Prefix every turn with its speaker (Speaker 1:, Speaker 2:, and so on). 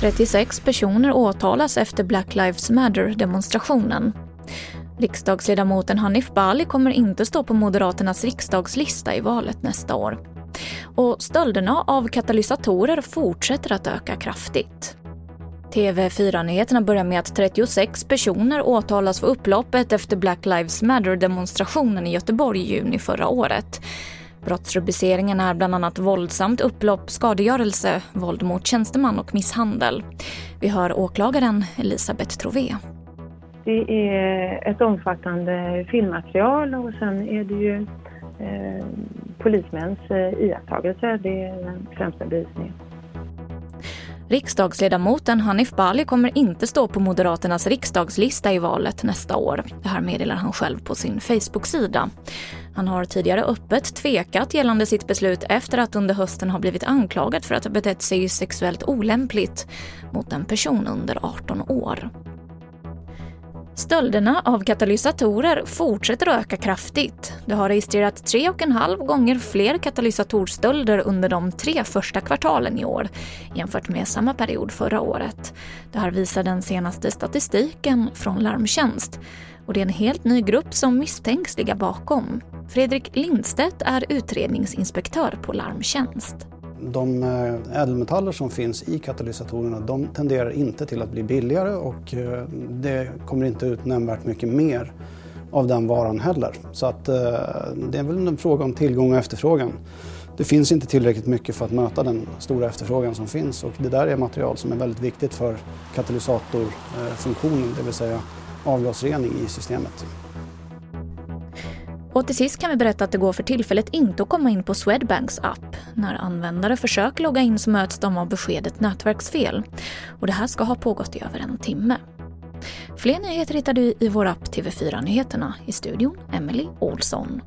Speaker 1: –36 personer åtalas efter Black Lives Matter-demonstrationen. Riksdagsledamoten Hanif Bali kommer inte stå på Moderaternas riksdagslista i valet nästa år. Och stölderna av katalysatorer fortsätter att öka kraftigt. TV4-nyheterna börjar med att 36 personer åtalas för upploppet efter Black Lives Matter-demonstrationen i Göteborg i juni förra året. Brottsrubriceringen är bland annat våldsamt upplopp, skadegörelse, våld mot tjänsteman och misshandel. Vi hör åklagaren Elisabeth Trové.
Speaker 2: Det är ett omfattande filmmaterial och sen är det ju eh, polismäns eh, iakttagelser. Det är den främsta bevisningen.
Speaker 1: Riksdagsledamoten Hanif Bali kommer inte stå på Moderaternas riksdagslista i valet nästa år. Det här meddelar han själv på sin Facebook-sida. Han har tidigare öppet tvekat gällande sitt beslut efter att under hösten ha blivit anklagad för att ha betett sig sexuellt olämpligt mot en person under 18 år. Stölderna av katalysatorer fortsätter att öka kraftigt. Det har registrerat tre och en halv gånger fler katalysatorstölder under de tre första kvartalen i år jämfört med samma period förra året. Det här visar den senaste statistiken från Larmtjänst. Och det är en helt ny grupp som misstänks ligga bakom. Fredrik Lindstedt är utredningsinspektör på Larmtjänst
Speaker 3: de eh, ädelmetaller som finns i katalysatorerna de tenderar inte till att bli billigare och eh, det kommer inte ut nämnvärt mycket mer av den varan heller. Så att, eh, det är väl en fråga om tillgång och efterfrågan. Det finns inte tillräckligt mycket för att möta den stora efterfrågan som finns och det där är material som är väldigt viktigt för katalysatorfunktionen, det vill säga avgasrening i systemet.
Speaker 1: Och till sist kan vi berätta att det går för tillfället inte att komma in på Swedbanks app. När användare försöker logga in så möts de av beskedet nätverksfel. Och det här ska ha pågått i över en timme. Fler nyheter hittar du i vår app TV4 Nyheterna. I studion, Emily Olsson.